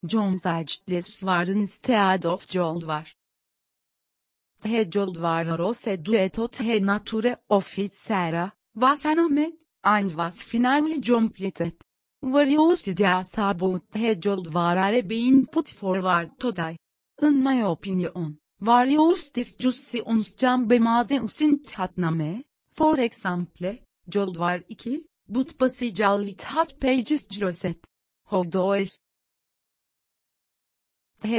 John Tagetless waren instead of Jold var. The Jold var rose dueto the nature of sera, was anomet, and was finally completed. Various ideas about the Jold var being put forward today. In my opinion, various discussions can be made in Tatname, for example, Jold var 2, but possibly hat pages closet. How does The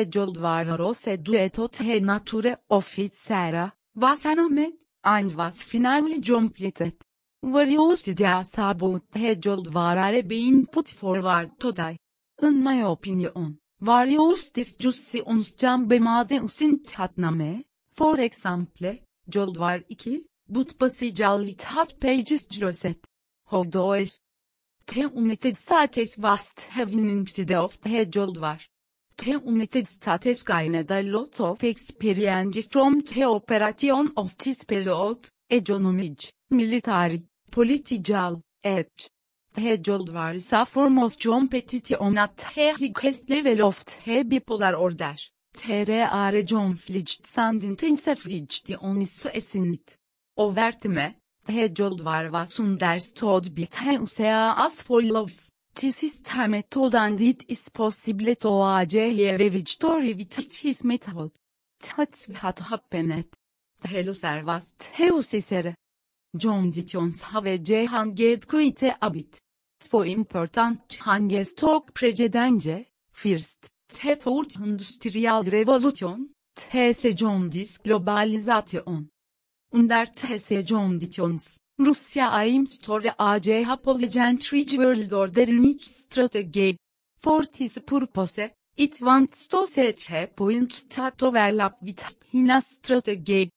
Jold var rose dueto the nature of its sera, was anomet, and was finally completed. Various ideas about the Jold var being put forward today. In my opinion, can be made in Tatname, for example, Jold var 2, but possibly hat pages closet. How does The United States vast having of the Jold var. The United States gained a lot of experience from the operation of this period, economic, military, political, et. The Jold was a form of competition at the highest level of the bipolar order. TR John Flicht and intensiflicht on is esinit. Overtime, the Jold var was understood by the USA as follows. This is the method and it is possible to achieve a victory with his method. That's what happened. The hello was the John Dittions have hanged quite a bit. For important hanges talk precedence, first, the fourth industrial revolution, TS John dis globalization. Under TS John Dittions, Rusya aims to ACH polycentric world order in strategy. For this purpose, it wants to set a point that overlap with China's strategy.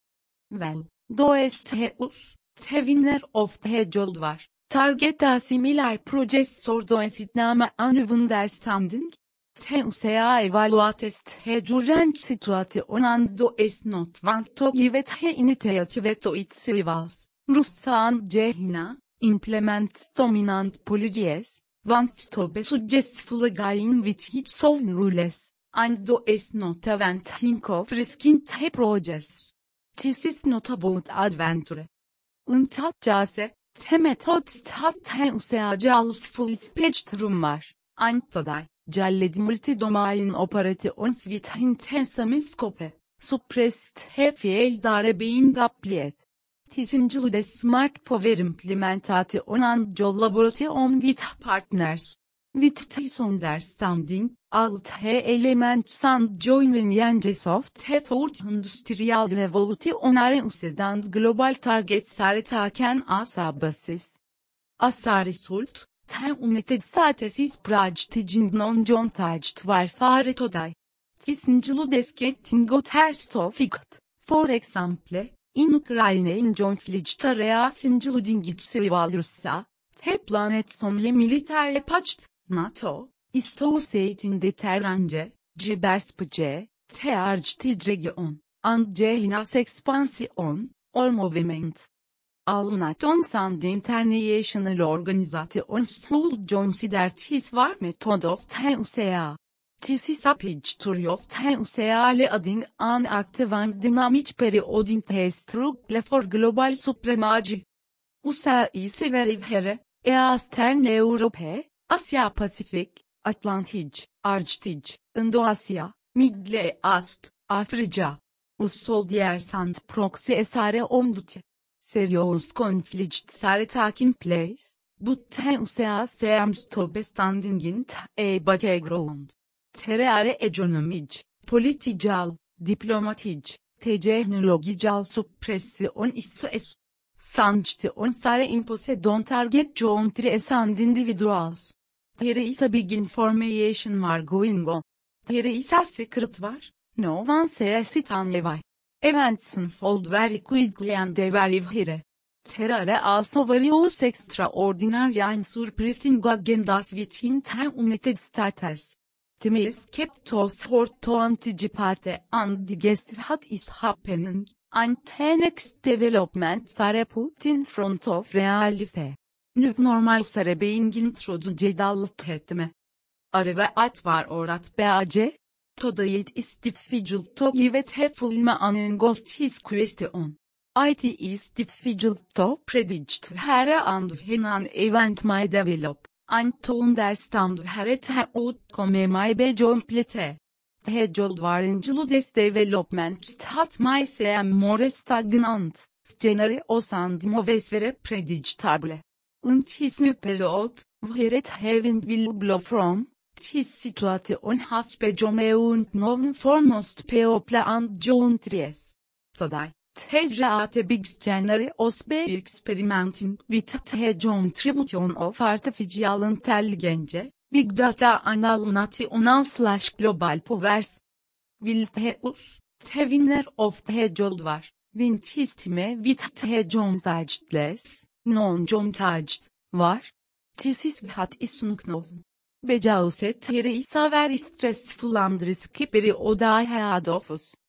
Well, those theus, the winner of the jold var, target a similar project or does it nama an understanding? TUSA evaluates the current situation and does not want to give it initiative to its rivals. Russia and China, implements dominant policies, wants to be successful again with its own rules, and does not want think of risking the projects. This is not about adventure. That case, the methods that uses full spectrum var, and today, jalled multi-domain operations with intense scope, suppressed have failed are being Tisinci de Smart Power Implementation and Collaboration with Partners. With this understanding, all the elements and joining engines of the fourth industrial revolution are used and global targets are taken as basis. As a result, the United States is practicing non-joint warfare today. This includes getting terrorist fight. For example, In Ukraine in rival Russia, the planet's only military pact, NATO, is to set in the terrange, cyberspace, the Arctic region, and China's expansion, or movement. All nations and international organizations should consider this war method of the USA. This is a picture of the USA adding an active and dynamic period in the struggle for global supremacy. USA is very here, Eastern Europe, Asia Pacific, Atlantic, Arctic, Indo-Asia, Middle East, Africa. Soldiers and proxies are on duty. Serious conflicts are taking place, but the USA seems to be standing in a background. Terare economic, political, diplomatic, technological suppression is Sanctions are imposed on target countries and individuals. There is a big information war going on. There is a secret war, no one says it anyway. Events unfold very quickly and very here. There also various extraordinary and surprising agendas within the United States. Optimism kept us hot to anticipate and digest what is happening, and the next developments are put in front of reality. New normals are being introduced all the time. Arı ve at var orat beace. Todayit istifficul to givet hefulme anen got his question. IT is difficult to predict here and when an event may develop, and to understand here the outcome may be complete. Hedgehog varıncılı des development that may seem more stagnant, scenarios and moves vere predictable. Und his new period, where it heaven will blow from, his situation has become und known for most people and countries. Today. TGAT Big Scenarios be experimenting with the contribution of artificial intelligence, big data analytical slash global powers. Will Theus, the winner of the job var, win his team with the contactless, non-contacted, var? This hat is unknown. Becauset tere isa very stressful and risky period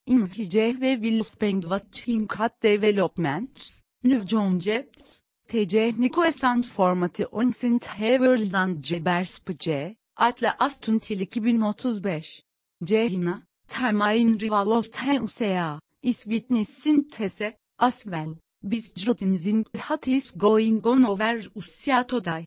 ve will spend watching cat developments, new concepts, techniques and formations in the world and Geberspce, Atle Astuntil 2035. Cehina, Termain Rival of the is witness synthese, as well, biz Jotinizin what is going on over Russia today.